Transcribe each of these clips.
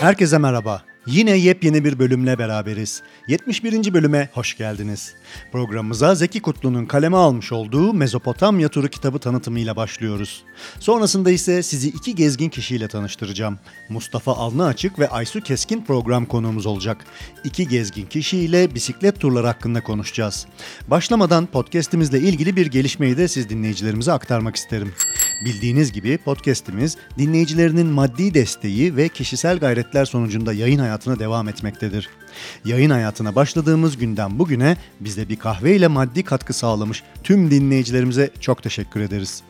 Herkese merhaba. Yine yepyeni bir bölümle beraberiz. 71. bölüme hoş geldiniz. Programımıza Zeki Kutlu'nun kaleme almış olduğu Mezopotamya Turu kitabı tanıtımıyla başlıyoruz. Sonrasında ise sizi iki gezgin kişiyle tanıştıracağım. Mustafa Alnı Açık ve Aysu Keskin program konuğumuz olacak. İki gezgin kişiyle bisiklet turları hakkında konuşacağız. Başlamadan podcast'imizle ilgili bir gelişmeyi de siz dinleyicilerimize aktarmak isterim. Bildiğiniz gibi podcast'imiz dinleyicilerinin maddi desteği ve kişisel gayretler sonucunda yayın hayatına devam etmektedir. Yayın hayatına başladığımız günden bugüne bize bir kahve ile maddi katkı sağlamış tüm dinleyicilerimize çok teşekkür ederiz.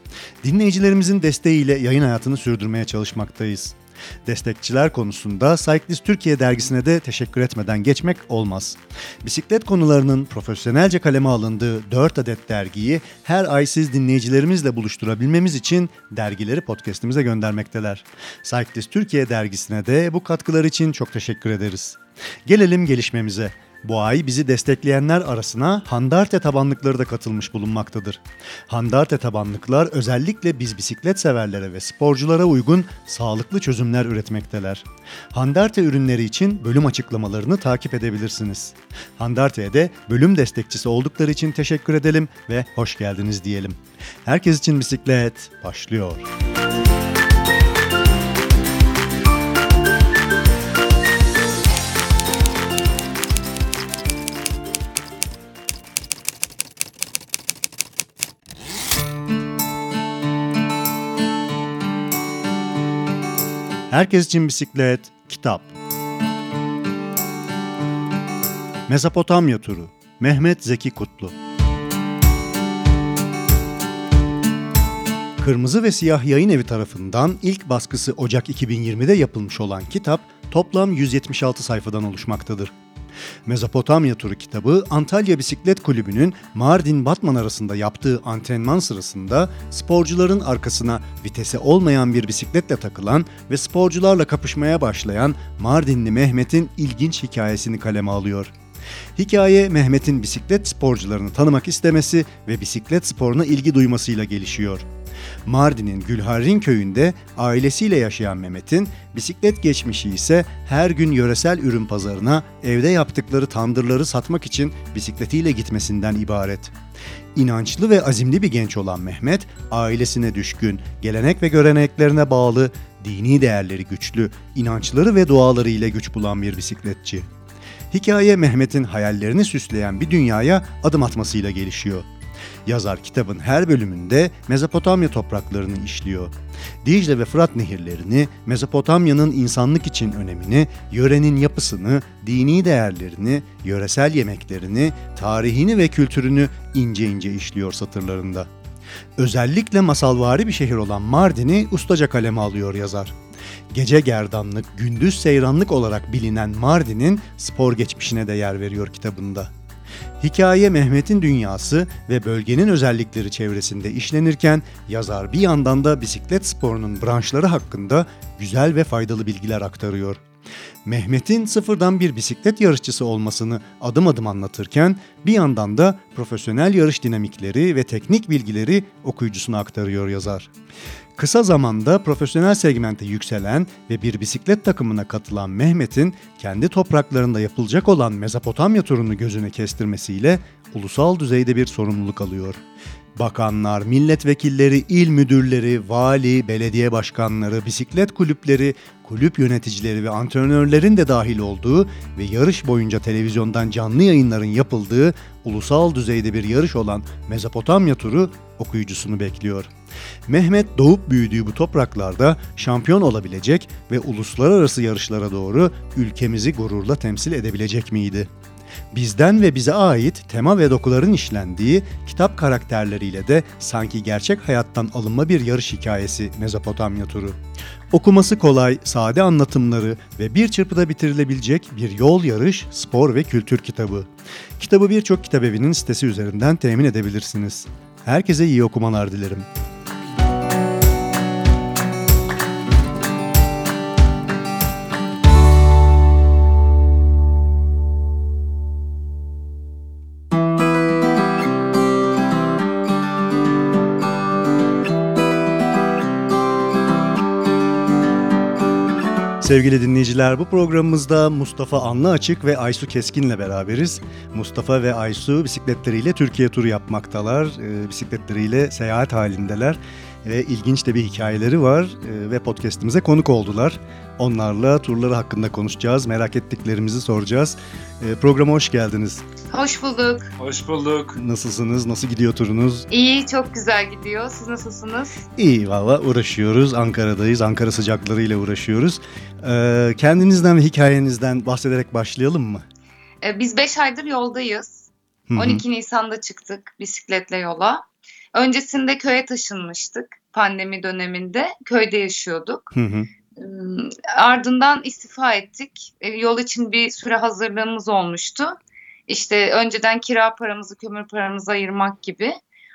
Dinleyicilerimizin desteğiyle yayın hayatını sürdürmeye çalışmaktayız. Destekçiler konusunda Cyclist Türkiye dergisine de teşekkür etmeden geçmek olmaz. Bisiklet konularının profesyonelce kaleme alındığı 4 adet dergiyi her ay siz dinleyicilerimizle buluşturabilmemiz için dergileri podcastimize göndermekteler. Cyclist Türkiye dergisine de bu katkılar için çok teşekkür ederiz. Gelelim gelişmemize. Bu ay bizi destekleyenler arasına Handarte tabanlıkları da katılmış bulunmaktadır. Handarte tabanlıklar özellikle biz bisiklet severlere ve sporculara uygun sağlıklı çözümler üretmekteler. Handarte ürünleri için bölüm açıklamalarını takip edebilirsiniz. Handarte'ye de bölüm destekçisi oldukları için teşekkür edelim ve hoş geldiniz diyelim. Herkes için bisiklet başlıyor. Herkes için bisiklet, kitap. Mezopotamya turu. Mehmet Zeki Kutlu. Kırmızı ve Siyah Yayın Evi tarafından ilk baskısı Ocak 2020'de yapılmış olan kitap toplam 176 sayfadan oluşmaktadır. Mezopotamya Turu kitabı Antalya Bisiklet Kulübü'nün Mardin-Batman arasında yaptığı antrenman sırasında sporcuların arkasına vitese olmayan bir bisikletle takılan ve sporcularla kapışmaya başlayan Mardinli Mehmet'in ilginç hikayesini kaleme alıyor. Hikaye Mehmet'in bisiklet sporcularını tanımak istemesi ve bisiklet sporuna ilgi duymasıyla gelişiyor. Mardin'in Gülharrin köyünde ailesiyle yaşayan Mehmet'in bisiklet geçmişi ise her gün yöresel ürün pazarına evde yaptıkları tandırları satmak için bisikletiyle gitmesinden ibaret. İnançlı ve azimli bir genç olan Mehmet, ailesine düşkün, gelenek ve göreneklerine bağlı, dini değerleri güçlü, inançları ve duaları ile güç bulan bir bisikletçi. Hikaye Mehmet'in hayallerini süsleyen bir dünyaya adım atmasıyla gelişiyor. Yazar kitabın her bölümünde Mezopotamya topraklarını işliyor. Dicle ve Fırat nehirlerini, Mezopotamya'nın insanlık için önemini, yörenin yapısını, dini değerlerini, yöresel yemeklerini, tarihini ve kültürünü ince ince işliyor satırlarında. Özellikle masalvari bir şehir olan Mardin'i ustaca kaleme alıyor yazar. Gece gerdanlık, gündüz seyranlık olarak bilinen Mardin'in spor geçmişine de yer veriyor kitabında. Hikaye Mehmet'in dünyası ve bölgenin özellikleri çevresinde işlenirken yazar bir yandan da bisiklet sporunun branşları hakkında güzel ve faydalı bilgiler aktarıyor. Mehmet'in sıfırdan bir bisiklet yarışçısı olmasını adım adım anlatırken bir yandan da profesyonel yarış dinamikleri ve teknik bilgileri okuyucusuna aktarıyor yazar. Kısa zamanda profesyonel segmente yükselen ve bir bisiklet takımına katılan Mehmet'in kendi topraklarında yapılacak olan Mezopotamya turunu gözüne kestirmesiyle ulusal düzeyde bir sorumluluk alıyor. Bakanlar, milletvekilleri, il müdürleri, vali, belediye başkanları, bisiklet kulüpleri, kulüp yöneticileri ve antrenörlerin de dahil olduğu ve yarış boyunca televizyondan canlı yayınların yapıldığı ulusal düzeyde bir yarış olan Mezopotamya turu okuyucusunu bekliyor. Mehmet doğup büyüdüğü bu topraklarda şampiyon olabilecek ve uluslararası yarışlara doğru ülkemizi gururla temsil edebilecek miydi? Bizden ve bize ait tema ve dokuların işlendiği kitap karakterleriyle de sanki gerçek hayattan alınma bir yarış hikayesi Mezopotamya turu. Okuması kolay, sade anlatımları ve bir çırpıda bitirilebilecek bir yol yarış, spor ve kültür kitabı. Kitabı birçok kitap sitesi üzerinden temin edebilirsiniz. Herkese iyi okumalar dilerim. Sevgili dinleyiciler bu programımızda Mustafa Anlı Açık ve Aysu Keskin'le beraberiz. Mustafa ve Aysu bisikletleriyle Türkiye turu yapmaktalar. E, bisikletleriyle seyahat halindeler ve ilginç de bir hikayeleri var e, ve podcast'imize konuk oldular. Onlarla turları hakkında konuşacağız, merak ettiklerimizi soracağız. E, programa hoş geldiniz. Hoş bulduk. Hoş bulduk. Nasılsınız? Nasıl gidiyor turunuz? İyi, çok güzel gidiyor. Siz nasılsınız? İyi valla uğraşıyoruz. Ankara'dayız. Ankara sıcaklarıyla uğraşıyoruz. Ee, kendinizden ve hikayenizden bahsederek başlayalım mı? Ee, biz 5 aydır yoldayız. Hı hı. 12 Nisan'da çıktık bisikletle yola. Öncesinde köye taşınmıştık pandemi döneminde. Köyde yaşıyorduk. Hı hı. Ardından istifa ettik. E, Yol için bir süre hazırlığımız olmuştu. İşte önceden kira paramızı, kömür paramızı ayırmak gibi.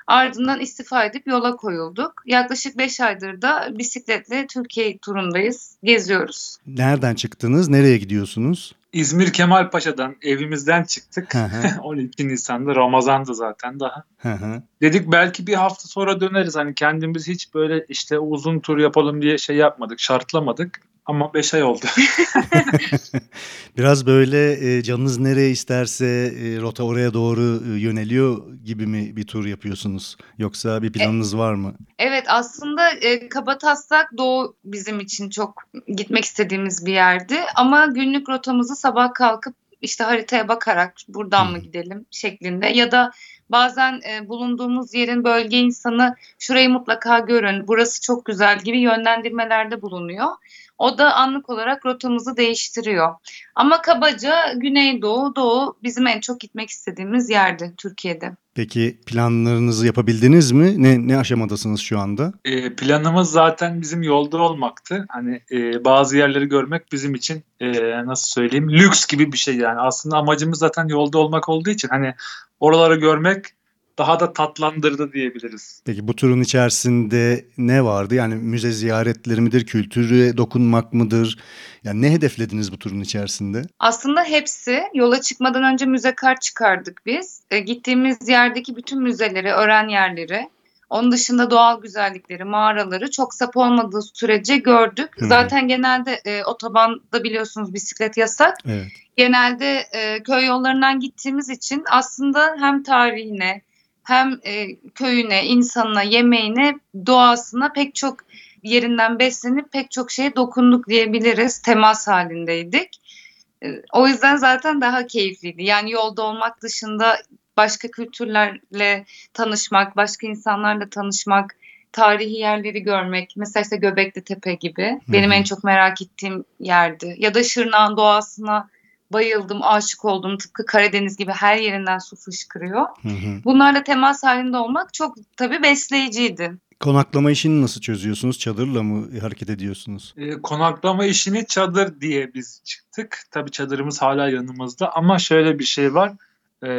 Ardından istifa edip yola koyulduk. Yaklaşık 5 aydır da bisikletle Türkiye turundayız, geziyoruz. Nereden çıktınız? Nereye gidiyorsunuz? İzmir Kemalpaşa'dan evimizden çıktık. Hı hı. 12 Nisan'da Ramazan'dı zaten daha. Hı hı. Dedik belki bir hafta sonra döneriz. Hani kendimiz hiç böyle işte uzun tur yapalım diye şey yapmadık, şartlamadık. Ama 5 ay oldu. Biraz böyle e, canınız nereye isterse e, rota oraya doğru e, yöneliyor gibi mi bir tur yapıyorsunuz? Yoksa bir planınız var mı? Evet aslında e, Kabataslak Doğu bizim için çok gitmek istediğimiz bir yerdi. Ama günlük rotamızı sabah kalkıp işte haritaya bakarak buradan mı Hı. gidelim şeklinde ya da bazen e, bulunduğumuz yerin bölge insanı şurayı mutlaka görün burası çok güzel gibi yönlendirmelerde bulunuyor. O da anlık olarak rotamızı değiştiriyor. Ama kabaca Güneydoğu, Doğu bizim en çok gitmek istediğimiz yerdi Türkiye'de. Peki planlarınızı yapabildiniz mi? Ne ne aşamadasınız şu anda? E, planımız zaten bizim yolda olmaktı. Hani e, bazı yerleri görmek bizim için e, nasıl söyleyeyim lüks gibi bir şey yani. Aslında amacımız zaten yolda olmak olduğu için hani oraları görmek daha da tatlandırdı diyebiliriz. Peki bu turun içerisinde ne vardı? Yani müze ziyaretleri midir, kültüre dokunmak mıdır? Yani ne hedeflediniz bu turun içerisinde? Aslında hepsi yola çıkmadan önce müze kart çıkardık biz. E, gittiğimiz yerdeki bütün müzeleri, öğren yerleri, onun dışında doğal güzellikleri, mağaraları çok sap olmadığı sürece gördük. Hı. Zaten genelde e, otobanda biliyorsunuz bisiklet yasak. Evet. Genelde e, köy yollarından gittiğimiz için aslında hem tarihine hem e, köyüne, insanına, yemeğine, doğasına pek çok yerinden beslenip pek çok şeye dokunduk diyebiliriz. Temas halindeydik. E, O yüzden zaten daha keyifliydi. Yani yolda olmak dışında başka kültürlerle tanışmak, başka insanlarla tanışmak, tarihi yerleri görmek. Mesela işte Göbekli Tepe gibi. Benim en çok merak ettiğim yerdi. Ya da Şırnak'ın doğasına bayıldım, aşık oldum. Tıpkı Karadeniz gibi her yerinden su fışkırıyor. Hı hı. Bunlarla temas halinde olmak çok tabii besleyiciydi. Konaklama işini nasıl çözüyorsunuz? Çadırla mı hareket ediyorsunuz? E, konaklama işini çadır diye biz çıktık. Tabii çadırımız hala yanımızda ama şöyle bir şey var. E,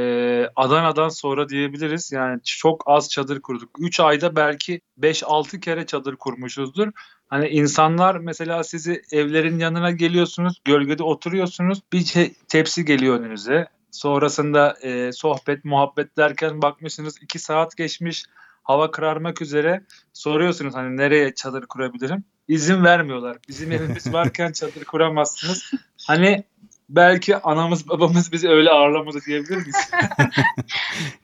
Adana'dan sonra diyebiliriz. Yani çok az çadır kurduk. 3 ayda belki 5-6 kere çadır kurmuşuzdur. Hani insanlar mesela sizi evlerin yanına geliyorsunuz, gölgede oturuyorsunuz. Bir te- tepsi geliyor önünüze. Sonrasında e, sohbet, muhabbet derken bakmışsınız 2 saat geçmiş. Hava kararmak üzere. Soruyorsunuz hani nereye çadır kurabilirim? İzin vermiyorlar. Bizim evimiz varken çadır kuramazsınız. Hani belki anamız babamız bizi öyle ağırlamadı diyebilir miyiz?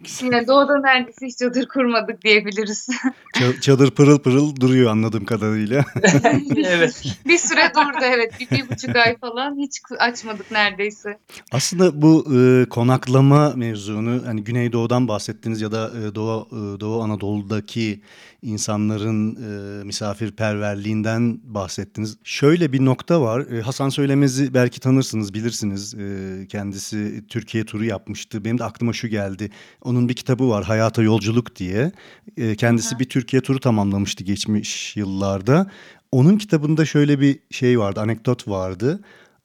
Yine doğuda neredeyse hiç çadır kurmadık diyebiliriz. Ça- Çadır pırıl pırıl duruyor anladığım kadarıyla. evet. bir süre durdu evet. Bir, bir buçuk ay falan hiç açmadık neredeyse. Aslında bu e, konaklama mevzunu hani Güneydoğu'dan bahsettiniz ya da e, Doğu e, Doğu Anadolu'daki insanların e, misafirperverliğinden bahsettiniz. Şöyle bir nokta var. E, Hasan Söylemez'i belki tanırsınız, bilirsiniz. E, kendisi Türkiye turu yapmıştı. Benim de aklıma şu geldi. Onun bir kitabı var Hayata Yolculuk diye. E, kendisi Hı bir Türkiye turu tamamlamıştı geçmiş yıllarda. Onun kitabında şöyle bir şey vardı, anekdot vardı.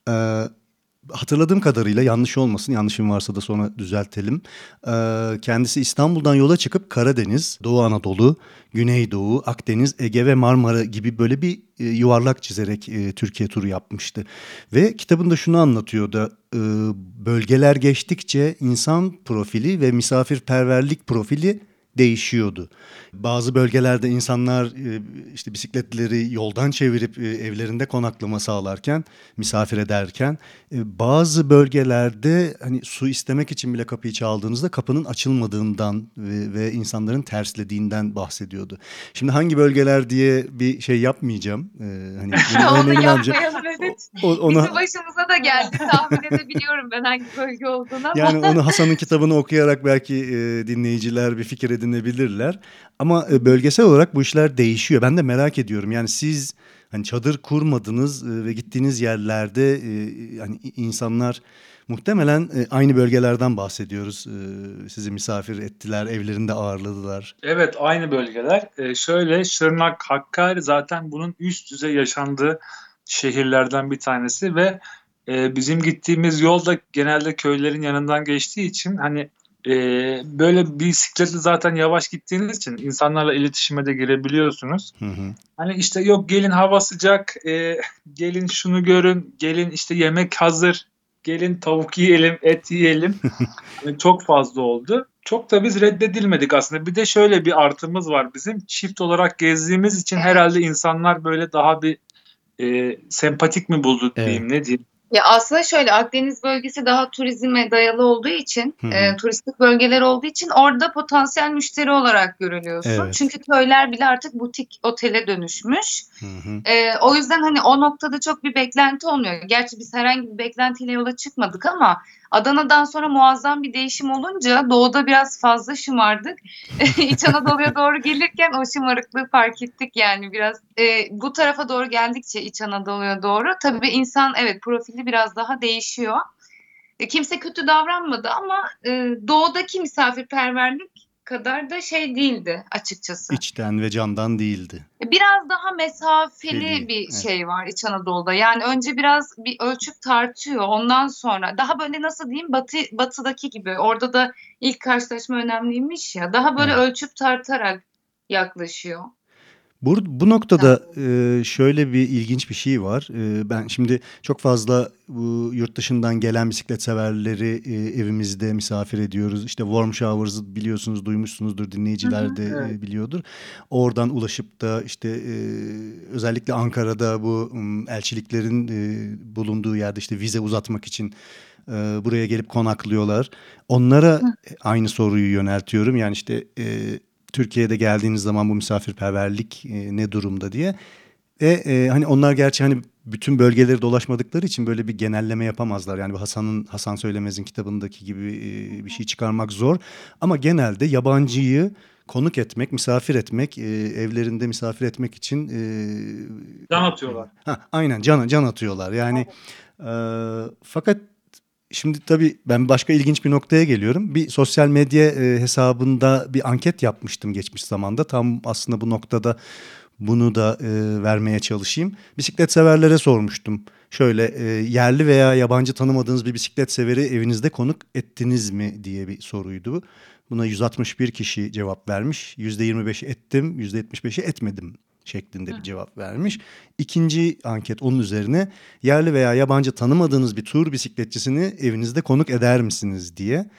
Ee, hatırladığım kadarıyla yanlış olmasın, yanlışım varsa da sonra düzeltelim. Ee, kendisi İstanbul'dan yola çıkıp Karadeniz, Doğu Anadolu, Güneydoğu, Akdeniz, Ege ve Marmara gibi böyle bir e, yuvarlak çizerek e, Türkiye turu yapmıştı. Ve kitabında şunu anlatıyor da e, bölgeler geçtikçe insan profili ve misafirperverlik profili değişiyordu. Bazı bölgelerde insanlar e, işte bisikletleri yoldan çevirip e, evlerinde konaklama sağlarken, misafir ederken e, bazı bölgelerde hani su istemek için bile kapıyı çaldığınızda kapının açılmadığından ve, ve insanların terslediğinden bahsediyordu. Şimdi hangi bölgeler diye bir şey yapmayacağım. Hani Onu yapmayalım evet. O, ona, Bizim başımıza da geldi tahmin edebiliyorum ben hangi bölge olduğunu ama. Yani onu Hasan'ın kitabını okuyarak belki dinleyiciler bir fikir edinebilirler. Ama e, bölgesel olarak bu işler değişiyor. Ben de merak ediyorum. Yani siz hani çadır kurmadınız e, ve gittiğiniz yerlerde e, hani insanlar muhtemelen aynı bölgelerden bahsediyoruz. Sizi misafir ettiler, evlerinde ağırladılar. Evet, aynı bölgeler. Şöyle Şırnak, Hakkari zaten bunun üst düzey yaşandığı şehirlerden bir tanesi ve bizim gittiğimiz yol da genelde köylerin yanından geçtiği için hani e, böyle bisikletle zaten yavaş gittiğiniz için insanlarla iletişime de girebiliyorsunuz. Hı hı. Hani işte yok gelin hava sıcak, e, gelin şunu görün, gelin işte yemek hazır, gelin tavuk yiyelim, et yiyelim. yani çok fazla oldu. Çok da biz reddedilmedik aslında. Bir de şöyle bir artımız var bizim. Çift olarak gezdiğimiz için herhalde insanlar böyle daha bir e, sempatik mi buldu diyeyim Evet. ne diyeyim. Ya aslında şöyle Akdeniz bölgesi daha turizme dayalı olduğu için, e, turistik bölgeler olduğu için orada potansiyel müşteri olarak görülüyorsun. Evet. Çünkü köyler bile artık butik otele dönüşmüş. E, o yüzden hani o noktada çok bir beklenti olmuyor. Gerçi biz herhangi bir beklentiyle yola çıkmadık ama Adana'dan sonra muazzam bir değişim olunca doğuda biraz fazla şımardık. İç Anadolu'ya doğru gelirken o şımarıklığı fark ettik yani biraz. E, bu tarafa doğru geldikçe İç Anadolu'ya doğru tabii insan evet profili biraz daha değişiyor. E, kimse kötü davranmadı ama e, doğudaki misafirperverlik kadar da şey değildi açıkçası. İçten ve candan değildi. Biraz daha mesafeli Feli, bir evet. şey var İç Anadolu'da. Yani önce biraz bir ölçüp tartıyor. Ondan sonra daha böyle nasıl diyeyim batı batıdaki gibi. Orada da ilk karşılaşma önemliymiş ya. Daha böyle Evet. ölçüp tartarak yaklaşıyor. Bu, bu noktada e, şöyle bir ilginç bir şey var. E, ben şimdi çok fazla bu yurt dışından gelen bisiklet severleri e, evimizde misafir ediyoruz. İşte Warm Showers'ı biliyorsunuz, duymuşsunuzdur, dinleyiciler de e, biliyordur. Oradan ulaşıp da işte e, özellikle Ankara'da bu elçiliklerin e, bulunduğu yerde işte vize uzatmak için e, buraya gelip konaklıyorlar. Onlara aynı soruyu yöneltiyorum. Yani işte e, Türkiye'de geldiğiniz zaman bu misafirperverlik e, ne durumda diye. Ve e, hani onlar gerçi hani bütün bölgeleri dolaşmadıkları için böyle bir genelleme yapamazlar. Yani Hasan'ın Hasan Söylemez'in kitabındaki gibi e, bir şey çıkarmak zor. Ama genelde yabancıyı konuk etmek, misafir etmek, e, evlerinde misafir etmek için e, Can atıyorlar. Ha, aynen can can atıyorlar. Yani e, fakat şimdi tabii ben başka ilginç bir noktaya geliyorum. Bir sosyal medya e, hesabında bir anket yapmıştım geçmiş zamanda. Tam aslında bu noktada bunu da e, vermeye çalışayım. Bisiklet severlere sormuştum. Şöyle e, yerli veya yabancı tanımadığınız bir bisiklet severi evinizde konuk ettiniz mi diye bir soruydu. bu. Buna 161 kişi cevap vermiş. %25'i ettim, %75'i etmedim şeklinde bir cevap vermiş. İkinci anket onun üzerine yerli veya yabancı tanımadığınız bir tur bisikletçisini evinizde konuk eder misiniz diye.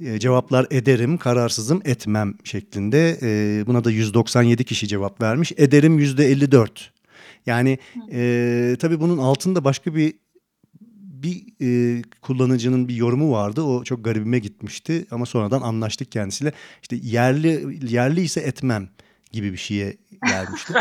E, cevaplar ederim, kararsızım, etmem şeklinde. E, buna da 197 kişi cevap vermiş. Ederim %54. Yani e, tabii bunun altında başka bir bir e, kullanıcının bir yorumu vardı. O çok garibime gitmişti ama sonradan anlaştık kendisiyle. İşte yerli yerli ise etmem gibi bir şeye gelmişti.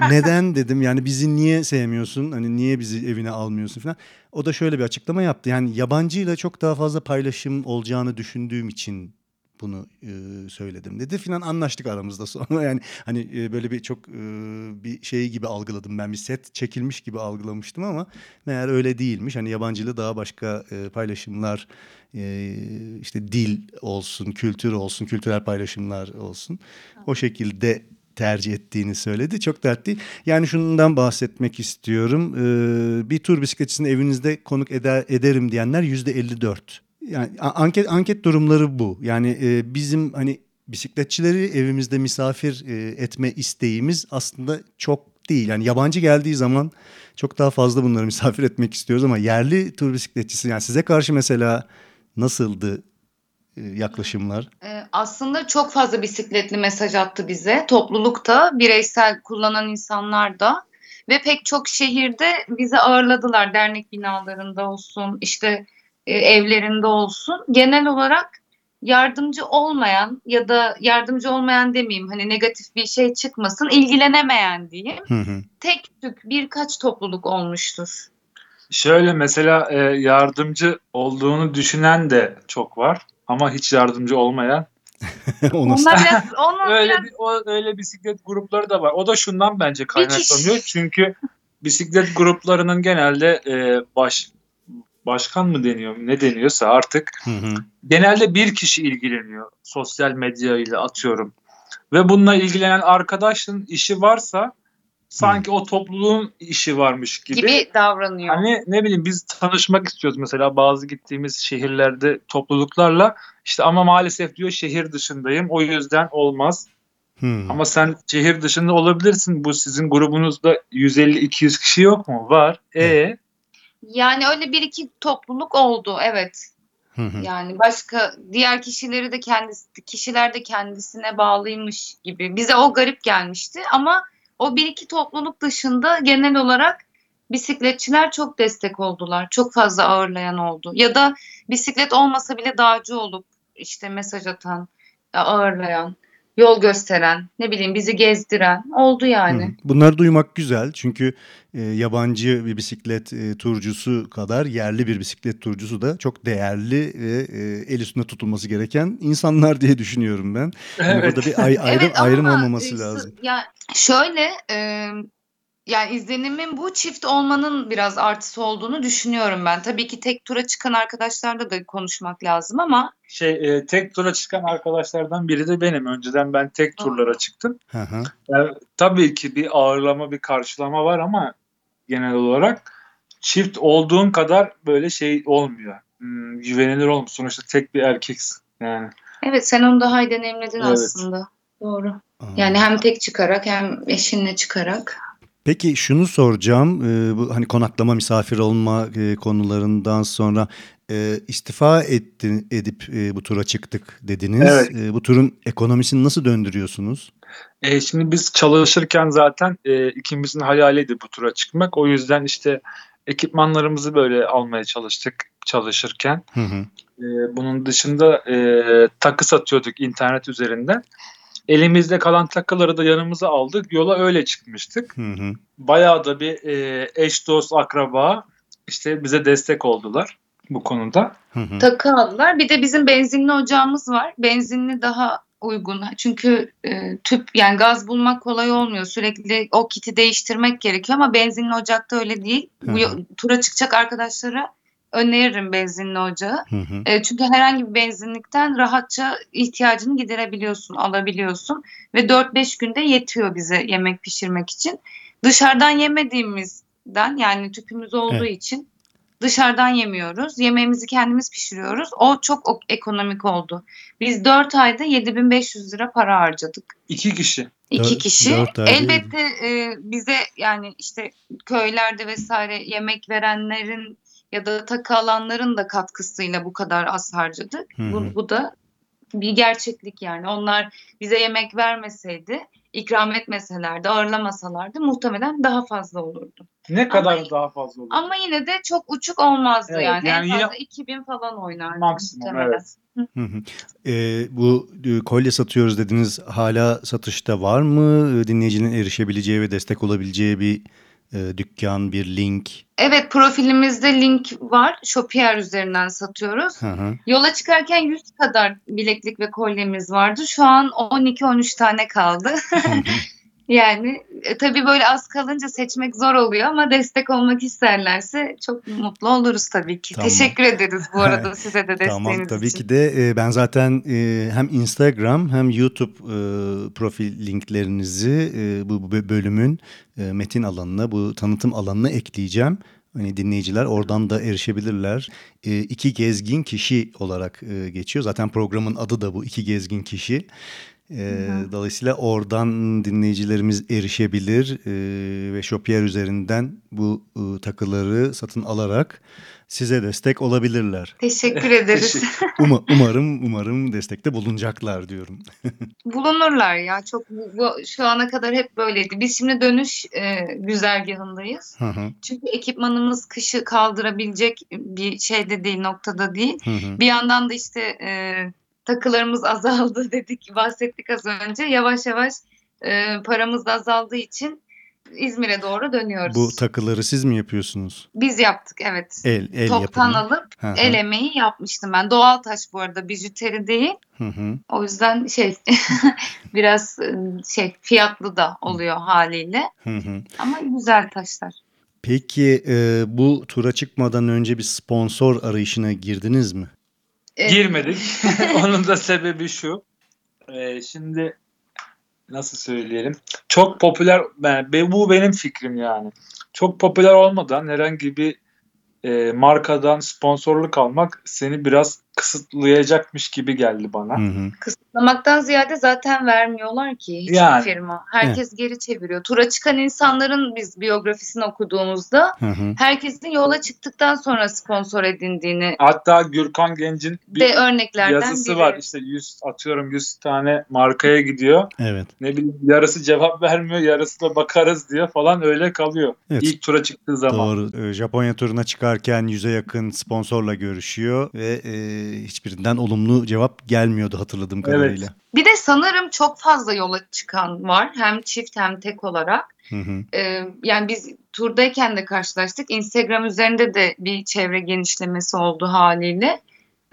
Neden dedim yani bizi niye sevmiyorsun? Hani niye bizi evine almıyorsun falan. O da şöyle bir açıklama yaptı. Yani yabancıyla çok daha fazla paylaşım olacağını düşündüğüm için bunu e, söyledim dedi filan anlaştık aramızda sonra yani hani e, böyle bir çok e, bir şey gibi algıladım ben bir set çekilmiş gibi algılamıştım ama meğer öyle değilmiş hani yabancıyla daha başka e, paylaşımlar e, işte dil olsun kültür olsun kültürel paylaşımlar olsun o şekilde tercih ettiğini söyledi. Çok dertli. Yani şundan bahsetmek istiyorum. Ee, bir tur bisikletçisini evinizde konuk eder, ederim diyenler yüzde 54. Yani anket anket durumları bu. Yani e, bizim hani bisikletçileri evimizde misafir e, etme isteğimiz aslında çok değil. Yani yabancı geldiği zaman çok daha fazla bunları misafir etmek istiyoruz ama yerli tur bisikletçisi yani size karşı mesela nasıldı e, yaklaşımlar? Ee, aslında çok fazla bisikletli mesaj attı bize. Toplulukta, bireysel kullanan insanlar da ve pek çok şehirde bizi ağırladılar. Dernek binalarında olsun, işte e, evlerinde olsun. Genel olarak yardımcı olmayan ya da yardımcı olmayan demeyeyim hani negatif bir şey çıkmasın, ilgilenemeyen diyeyim. Hı hı. Tek tük birkaç topluluk olmuştur. Şöyle mesela e, yardımcı olduğunu düşünen de çok var ama hiç yardımcı olmayan. Onlar biraz, onlar Öyle biraz bir o, öyle bisiklet grupları da var. O da şundan bence kaynaklanıyor. Çünkü bisiklet gruplarının genelde e, baş başkan mı deniyor, ne deniyorsa artık Hı hı. genelde bir kişi ilgileniyor sosyal medya ile atıyorum. Ve bununla ilgilenen arkadaşın işi varsa sanki o topluluğun işi varmış gibi. gibi davranıyor. Hani ne bileyim biz tanışmak istiyoruz mesela bazı gittiğimiz şehirlerde topluluklarla işte ama maalesef diyor şehir dışındayım o yüzden olmaz. Hı. Ama sen şehir dışında olabilirsin. Bu sizin grubunuzda 150-200 kişi yok mu? Var. E Yani öyle bir iki topluluk oldu evet. Hı hı. Yani başka diğer kişileri de kendisi kişiler de kendisine bağlıymış gibi. Bize o garip gelmişti ama o bir iki topluluk dışında genel olarak bisikletçiler çok destek oldular. Çok fazla ağırlayan oldu. Ya da bisiklet olmasa bile dağcı olup işte mesaj atan, ağırlayan, yol gösteren, ne bileyim bizi gezdiren oldu yani. Hı. Bunları duymak güzel çünkü e, yabancı bir bisiklet e, turcusu kadar yerli bir bisiklet turcusu da çok değerli ve e, el üstünde tutulması gereken insanlar diye düşünüyorum ben. Yani evet. burada bir ay- ayrım Evet ayrım ama, olmaması lazım. Ya şöyle e, yani izlenimin bu çift olmanın biraz artısı olduğunu düşünüyorum ben. Tabii ki tek tura çıkan arkadaşlarla da konuşmak lazım ama şey e, tek tura çıkan arkadaşlardan biri de benim. Önceden ben tek turlara çıktım. Hı hı. Yani, tabii ki bir ağırlama, bir karşılama var ama genel olarak çift olduğun kadar böyle şey olmuyor. Hmm, güvenilir olmuyor. Sonuçta tek bir erkeksin. Yani evet sen onu daha iyi deneyimledin Evet. aslında. Doğru. Aa. Yani hem tek çıkarak hem eşinle çıkarak. Peki şunu soracağım. Ee, bu hani konaklama, misafir olma e, konularından sonra e, istifa etti, edip e, bu tura çıktık dediniz. Evet. E, bu turun ekonomisini nasıl döndürüyorsunuz? E, şimdi biz çalışırken zaten e, ikimizin hayaliydi bu tura çıkmak. O yüzden işte ekipmanlarımızı böyle almaya çalıştık çalışırken. Hı hı. E, bunun dışında e, takı satıyorduk internet üzerinden. Elimizde kalan takıları da yanımıza aldık. Yola öyle çıkmıştık. Hı hı. Bayağı da bir e, eş dost akraba işte bize destek oldular bu konuda. Hı hı. Takı aldılar. Bir de bizim benzinli ocağımız var. Benzinli daha uygun. Çünkü e, tüp yani gaz bulmak kolay olmuyor. Sürekli o kiti değiştirmek gerekiyor ama benzinli ocakta öyle değil. Bu Hı hı. yo- tura çıkacak arkadaşlara öneririm benzinli ocağı. Hı hı. E, çünkü herhangi bir benzinlikten rahatça ihtiyacını giderebiliyorsun, alabiliyorsun ve 4-5 günde yetiyor bize yemek pişirmek için. Dışarıdan yemediğimizden yani tüpümüz olduğu Evet. için dışarıdan yemiyoruz. Yemeğimizi kendimiz pişiriyoruz. O çok ekonomik oldu. Biz 4 ayda 7500 lira para harcadık. İki kişi. İki Dört- kişi. dört Elbette e, bize yani işte köylerde vesaire yemek verenlerin ya da takı alanların da katkısıyla bu kadar az harcadık. Hı hı. Bu, bu da bir gerçeklik yani. Onlar bize yemek vermeseydi, ikram etmeselerdi, ağırlamasalardı muhtemelen daha fazla olurdu. Ne kadar daha fazla olur? Ama yine de çok uçuk olmazdı Evet, yani. yani en yine- fazla 2000 falan oynardı Maksimum, muhtemelen. evet. Hı hı. E, bu e, kolye satıyoruz dediniz. Hala satışta var mı? E, Dinleyicinin erişebileceği ve destek olabileceği bir e, dükkan, bir link. Evet profilimizde link var. Shopier üzerinden satıyoruz. Hı hı. Yola çıkarken 100 kadar bileklik ve kolyemiz vardı. Şu an 12-13 tane kaldı. Hı hı. yani e, tabii böyle az kalınca seçmek zor oluyor ama destek olmak isterlerse çok mutlu oluruz tabii ki. Tamam. Teşekkür ederiz bu arada size de desteğiniz Tamam tabii için. ki de e, ben zaten e, hem Instagram hem YouTube e, profil linklerinizi e, bu, bu bölümün e, metin alanına, bu tanıtım alanına ekleyeceğim. Hani dinleyiciler oradan da erişebilirler. E, iki gezgin kişi olarak e, geçiyor. Zaten programın adı da bu iki gezgin kişi. E, dolayısıyla oradan dinleyicilerimiz erişebilir e, ve Shopier üzerinden bu e, takıları satın alarak size destek olabilirler. Teşekkür ederiz. Uma- umarım umarım destekte bulunacaklar diyorum. Bulunurlar ya. Çok bu, bu- şu ana kadar hep böyleydi. Biz şimdi dönüş e, güzergahındayız. Hı hı, Çünkü ekipmanımız kışı kaldırabilecek bir şeyde değil, noktada değil. hı hı. Bir yandan da işte e, takılarımız azaldı dedik, bahsettik az önce. Yavaş yavaş e, paramız da azaldığı için İzmir'e doğru dönüyoruz. Bu takıları siz mi yapıyorsunuz? Biz yaptık evet. El el Toptan yapımı. alıp Hı hı, el emeği yapmıştım ben. Doğal taş bu arada, bijuteri değil. hı hı. O yüzden şey biraz e, şey fiyatlı da oluyor haliyle. Hı hı. Ama güzel taşlar. Peki e, bu tura çıkmadan önce bir sponsor arayışına girdiniz mi? Girmedik. Onun da sebebi şu. Ee, şimdi nasıl söyleyelim? Çok popüler ben, be- bu benim fikrim yani. Çok popüler olmadan herhangi bir e, markadan sponsorluk almak seni biraz kısıtlayacakmış gibi geldi bana. Hı hı. Kısıtlamaktan ziyade zaten vermiyorlar ki hiçbir Yani. firma. Herkes geri çeviriyor. Tura çıkan insanların biz biyografisini okuduğumuzda Hı hı. herkesin yola çıktıktan sonra sponsor edindiğini Hatta Gürkan Genc'in bir de örneklerden yazısı biri. var. İşte 100 atıyorum 100 tane markaya gidiyor. Evet. Ne bileyim yarısı cevap vermiyor, yarısı da bakarız diyor falan öyle kalıyor. Evet. İlk tura çıktığı zaman. Doğru. Ee, Japonya turuna çıkarken yüze yakın sponsorla görüşüyor ve e, hiçbirinden olumlu cevap gelmiyordu hatırladığım Evet. kadarıyla. Bir de sanırım çok fazla yola çıkan var. Hem çift hem tek olarak. Hı hı. Ee, yani biz turdayken de karşılaştık. Instagram üzerinde de bir çevre genişlemesi oldu haliyle.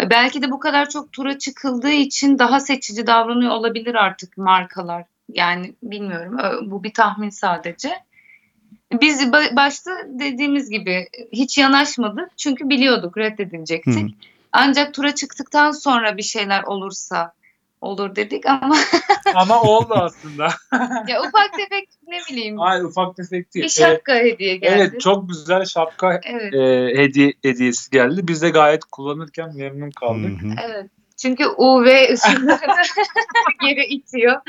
E, Belki de bu kadar çok tura çıkıldığı için daha seçici davranıyor olabilir artık markalar. Yani bilmiyorum. Bu bir tahmin sadece. Biz ba- başta dediğimiz gibi hiç yanaşmadık. Çünkü biliyorduk Hı reddedilecektik. hı. Ancak tura çıktıktan sonra bir şeyler olursa olur dedik ama Ama oldu aslında. ya ufak tefek ne bileyim Ay ufak tefek değil. bir şapka hediye Ee, geldi. evet çok güzel şapka Evet, e, hediye hediyesi geldi. Biz de gayet kullanırken memnun kaldık. Hı hı. evet. Çünkü UV ışınlarını geri itiyor.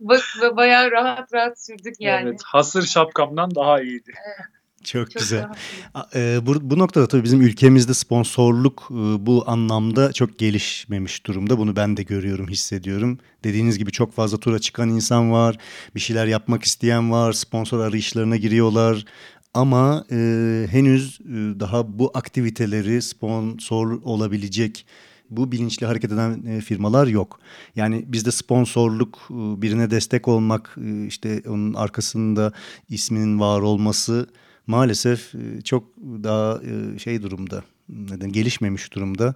Bak bayağı rahat rahat sürdük yani. Evet, hasır şapkamdan daha iyiydi. Çok, Çok güzel. e, bu, bu noktada tabii bizim ülkemizde sponsorluk e, bu anlamda çok gelişmemiş durumda. Bunu ben de görüyorum, hissediyorum. Dediğiniz gibi çok fazla tura çıkan insan var. Bir şeyler yapmak isteyen var. Sponsor arayışlarına giriyorlar. Ama e, henüz e, daha bu aktiviteleri sponsor olabilecek bu bilinçli hareket eden e, firmalar yok. Yani bizde sponsorluk, e, birine destek olmak, e, işte onun arkasında isminin var olması maalesef e, çok daha e, şey durumda, neden gelişmemiş durumda.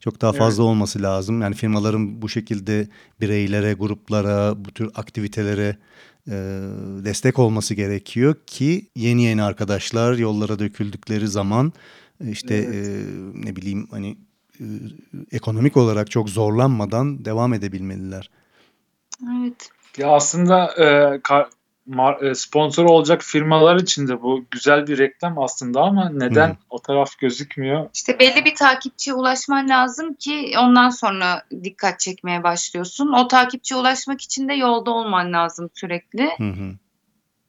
Çok daha Evet. fazla olması lazım. Yani firmaların bu şekilde bireylere, gruplara, bu tür aktivitelere e, destek olması gerekiyor ki yeni yeni arkadaşlar yollara döküldükleri zaman işte Evet. e, ne bileyim hani e, ekonomik olarak çok zorlanmadan devam edebilmeliler. Evet. Ya aslında e, ka- e, sponsor olacak firmalar için de bu güzel bir reklam aslında ama neden Hı. o taraf gözükmüyor? İşte belli bir takipçiye ulaşman lazım ki ondan sonra dikkat çekmeye başlıyorsun. O takipçiye ulaşmak için de yolda olman lazım sürekli. Hı hı.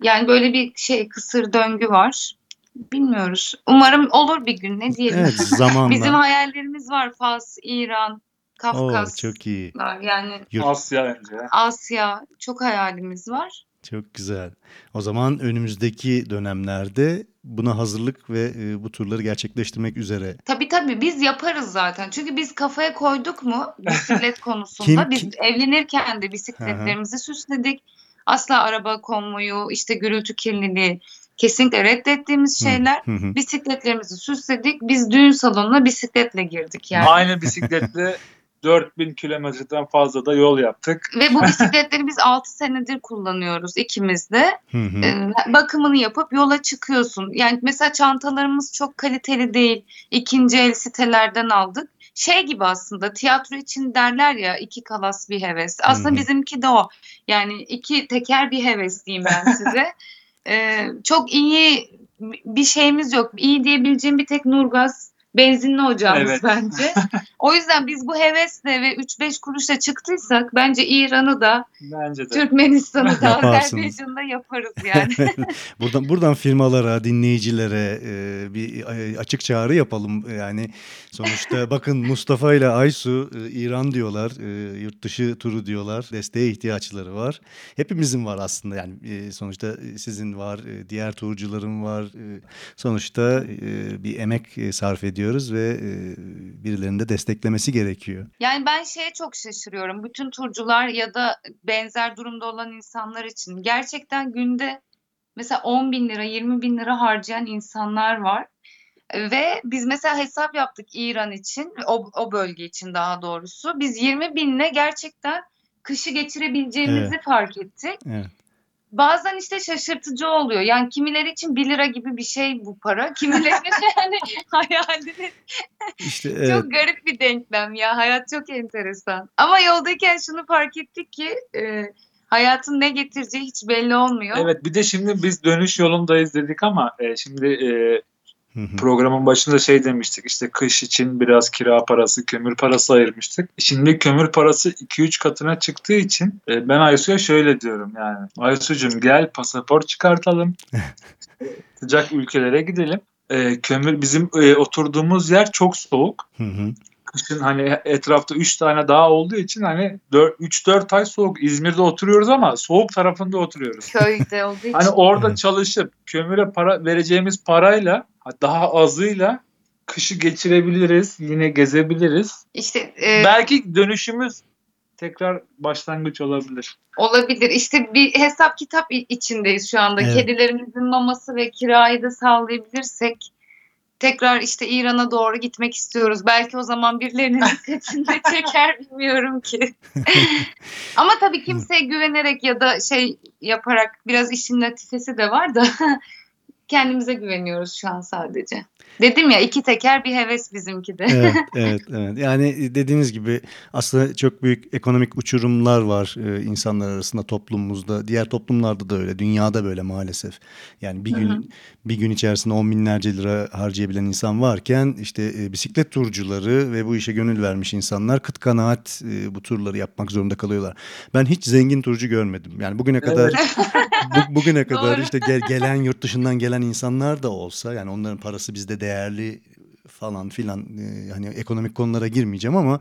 Yani böyle bir şey kısır döngü var. Bilmiyoruz. Umarım olur bir gün ne diyelim. Evet zamanla. Bizim hayallerimiz var. Fas, İran, Oo, Kafkas. çok iyi. Yani Yurt- Asya önce. Asya çok hayalimiz var. Çok güzel. O zaman önümüzdeki dönemlerde buna hazırlık ve e, bu turları gerçekleştirmek üzere. Tabii tabii biz yaparız zaten. Çünkü biz kafaya koyduk mu bisiklet konusunda. Kim- biz kim- evlenirken de bisikletlerimizi süsledik. Asla araba konmoyu, işte gürültü kirliliği kesinlikle reddettiğimiz şeyler. hı hı. Bisikletlerimizi süsledik. Biz düğün salonuna bisikletle girdik yani. Aynı bisikletle 4000 kilometreden fazla da yol yaptık. Ve bu bisikletleri biz 6 senedir kullanıyoruz ikimiz de. Hı hı. Ee, bakımını yapıp yola çıkıyorsun. Yani mesela çantalarımız çok kaliteli değil. İkinci el sitelerden aldık. Şey gibi aslında tiyatro için derler ya iki kalas bir heves. Aslında Hı hı. bizimki de o. Yani iki teker bir heves diyeyim ben size. Ee, çok iyi bir şeyimiz yok. İyi diyebileceğim bir tek Nurgaz benzinli ocağımız Evet. bence. O yüzden biz bu hevesle ve 3-5 kuruşla çıktıysak bence İran'ı da Bence de. Türkmenistan'ı da. Azerbaycan'ı da yaparız yani. buradan buradan firmalara, dinleyicilere e, bir e, açık çağrı yapalım. Yani sonuçta bakın Mustafa ile Aysu e, İran diyorlar, e, yurt dışı turu diyorlar. Desteğe ihtiyaçları var. Hepimizin var aslında yani e, sonuçta sizin var, e, diğer turcuların var. E, sonuçta e, bir emek e, sarf ediyoruz ve e, birilerinin de desteklemesi gerekiyor. Yani ben şeye çok şaşırıyorum. Bütün turcular ya da benzer durumda olan insanlar için gerçekten günde mesela 10 bin lira, 20 bin lira harcayan insanlar var. Ve biz mesela hesap yaptık İran için, o, o bölge için daha doğrusu. Biz 20 binle gerçekten kışı geçirebileceğimizi fark ettik. Evet. Bazen işte şaşırtıcı oluyor. Yani kimileri için 1 lira gibi bir şey bu para. Kimileri yani hayalini İşte evet. çok garip bir denklem ya. Hayat çok enteresan. Ama yoldayken şunu fark ettik ki e, hayatın ne getireceği hiç belli olmuyor. Evet bir de şimdi biz dönüş yolundayız dedik ama e, şimdi e, Hı programın başında şey demiştik işte kış için biraz kira parası, kömür parası ayırmıştık. Şimdi kömür parası 2-3 katına çıktığı için e, ben Aysu'ya şöyle diyorum yani. Aysu'cum gel pasaport çıkartalım. Sıcak ülkelere gidelim. E, kömür bizim e, oturduğumuz yer çok soğuk. Hı hı. Kışın hani etrafta 3 tane dağ olduğu için hani 3-4 ay soğuk. İzmir'de oturuyoruz ama soğuk tarafında oturuyoruz. Köyde olduğu için. Hani orada çalışıp kömüre para vereceğimiz parayla daha azıyla kışı geçirebiliriz. Yine gezebiliriz. İşte e, Belki dönüşümüz tekrar başlangıç olabilir. olabilir. İşte bir hesap kitap içindeyiz şu anda. Evet. Kedilerimizin maması ve kirayı da sağlayabilirsek tekrar işte İran'a doğru gitmek istiyoruz. Belki o zaman birilerinin dikkatini de çeker bilmiyorum ki. Ama tabii kimseye güvenerek ya da şey yaparak biraz işin latifesi de var da kendimize güveniyoruz şu an sadece. Dedim ya iki teker bir heves bizimki de. evet, evet, evet. Yani dediğiniz gibi aslında çok büyük ekonomik uçurumlar var e, insanlar arasında toplumumuzda. Diğer toplumlarda da öyle, dünyada böyle maalesef. Yani bir gün bir gün içerisinde on binlerce lira harcayabilen insan varken işte e, bisiklet turcuları ve bu işe gönül vermiş insanlar kıt kanaat e, bu turları yapmak zorunda kalıyorlar. Ben hiç zengin turcu görmedim. Yani bugüne kadar bu- bugüne kadar işte gel- gelen yurt dışından gelen insanlar da olsa yani onların parası bizde değerli falan filan e, hani ekonomik konulara girmeyeceğim ama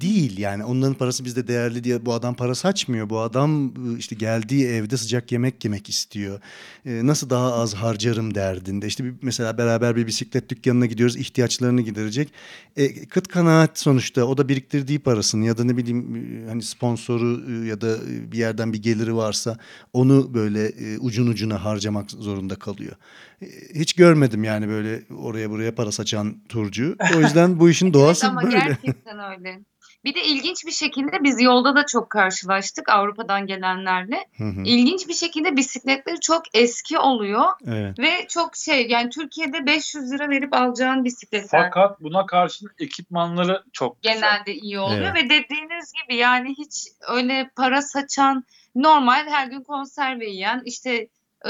değil yani onların parası bizde değerli diye bu adam para saçmıyor. Bu adam e, işte geldiği evde sıcak yemek yemek istiyor. E, nasıl daha az harcarım derdinde. İşte bir, mesela beraber bir bisiklet dükkanına gidiyoruz ihtiyaçlarını giderecek. E, kıt kanaat sonuçta o da biriktirdiği parasını ya da ne bileyim e, hani sponsoru ya da bir yerden bir geliri varsa onu böyle ucun ucuna harcamak zorunda kalıyor. Hiç görmedim yani böyle oraya buraya para saçan turcu. O yüzden bu işin doğası Evet ama böyle. gerçekten öyle. Bir de ilginç bir şekilde biz yolda da çok karşılaştık Avrupa'dan gelenlerle. Hı hı, İlginç bir şekilde bisikletleri çok eski oluyor evet. ve çok şey yani Türkiye'de 500 lira verip alacağın bisikletler Fakat buna karşın ekipmanları çok güzel. genelde iyi oluyor Evet. ve dediğiniz gibi yani hiç öyle para saçan normal her gün konserve yiyen işte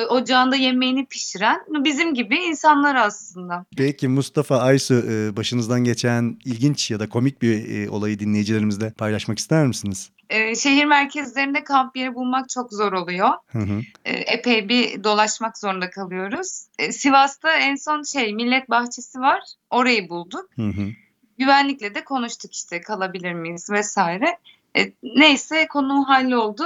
ocağında yemeğini pişiren bizim gibi insanlar aslında. Peki Mustafa Aysu e, başınızdan geçen ilginç ya da komik bir e, olayı dinleyicilerimizle paylaşmak ister misiniz? E, şehir merkezlerinde kamp yeri bulmak çok zor oluyor. Hı hı. e, epey bir dolaşmak zorunda kalıyoruz. E, Sivas'ta en son şey millet bahçesi var. Orayı bulduk. Hı hı. Güvenlikle de konuştuk işte kalabilir miyiz vesaire. E, neyse konu halloldu.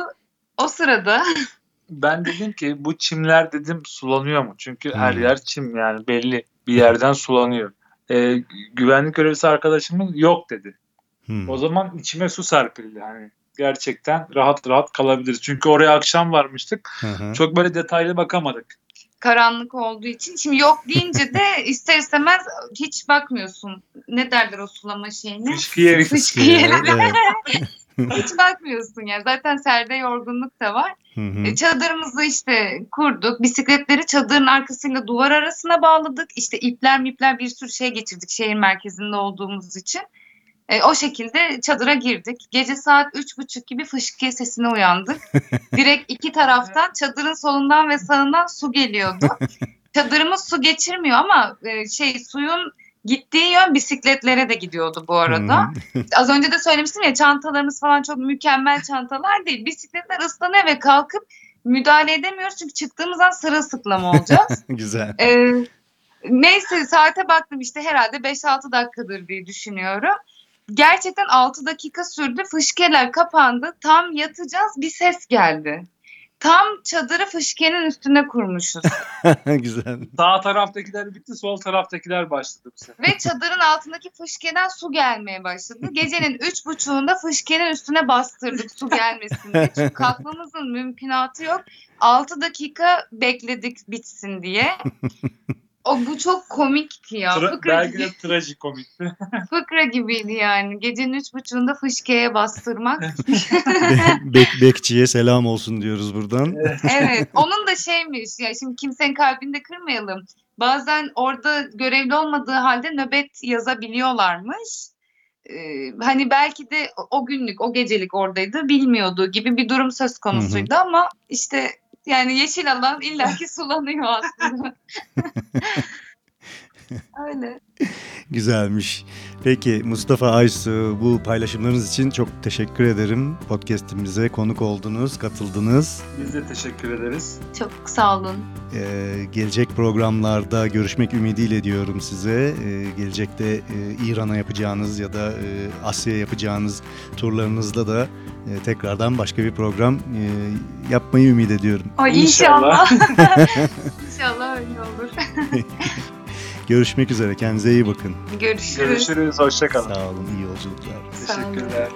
O sırada Ben dedim ki bu çimler dedim sulanıyor mu? Çünkü her Hmm. yer çim yani belli bir yerden sulanıyor. Ee, güvenlik görevlisi arkadaşımız yok dedi. Hı. O zaman içime su serpildi. Hani gerçekten rahat rahat kalabiliriz. Çünkü oraya akşam varmıştık. Hı hı. Çok böyle detaylı bakamadık. karanlık olduğu için şimdi yok deyince de ister istemez hiç bakmıyorsun. Ne derler o sulama şeyine? Fışkı yeri. Fışkı Evet, yeri. evet. Hiç bakmıyorsun ya. Zaten serde yorgunluk da var. Hı hı. E, Çadırımızı işte kurduk. Bisikletleri çadırın arkasıyla duvar arasına bağladık. İşte ipler mipler bir sürü şey geçirdik şehir merkezinde olduğumuz için. E, o şekilde çadıra girdik. Gece saat üç buçuk gibi fışkıya sesine uyandık. Direkt iki taraftan çadırın solundan ve sağından su geliyordu. Çadırımız su geçirmiyor ama e, şey suyun Gittiği yön bisikletlere de gidiyordu bu arada. Az önce de söylemiştim ya çantalarımız falan çok mükemmel çantalar değil. Bisikletler ıslanıyor ve kalkıp müdahale edemiyoruz çünkü çıktığımız an sırılsıklam olacağız. Güzel. Ee, neyse saate baktım işte herhalde 5-6 dakikadır diye düşünüyorum. Gerçekten 6 dakika sürdü. Fışkeler kapandı. Tam yatacağız bir ses geldi. Tam çadırı fışkenin üstüne kurmuşuz. Güzel. Sağ taraftakiler bitti, sol taraftakiler başladı bu sefer. Ve çadırın altındaki fışkeden su gelmeye başladı. Gecenin üç buçuğunda fışkenin üstüne bastırdık su gelmesin diye. Çünkü kalkmamızın mümkünatı yok. 6 dakika bekledik bitsin diye. O bu çok komikti ya. Tra- Fıkra, belki gibi, de trajikomikti. fıkra gibiydi yani. Gecenin üç buçuğunda fışkeye bastırmak. Be- bek- bekçiye selam olsun diyoruz buradan. evet. Onun da şeymiş. Ya şimdi kimsenin kalbini de kırmayalım. Bazen orada görevli olmadığı halde nöbet yazabiliyorlarmış. Ee, hani belki de o- günlük, o gecelik oradaydı, bilmiyordu gibi bir durum söz konusuydu ama işte yani yeşil alan illaki sulanıyor aslında. Öyle. Güzelmiş. Peki Mustafa Aysu bu paylaşımlarınız için çok teşekkür ederim. Podcast'imize konuk oldunuz, katıldınız. Biz de teşekkür ederiz. Çok sağ olun. Ee, gelecek programlarda görüşmek ümidiyle diyorum size. Ee, gelecekte e, İran'a yapacağınız ya da e, Asya'ya yapacağınız turlarınızda da e, tekrardan başka bir program e, yapmayı ümit ediyorum. Ay İnşallah. inşallah. inşallah öyle olur. Görüşmek üzere. Kendinize iyi bakın. Görüşürüz. Görüşürüz, hoşçakalın. Sağ olun. iyi yolculuklar. Sağ olun. Teşekkürler.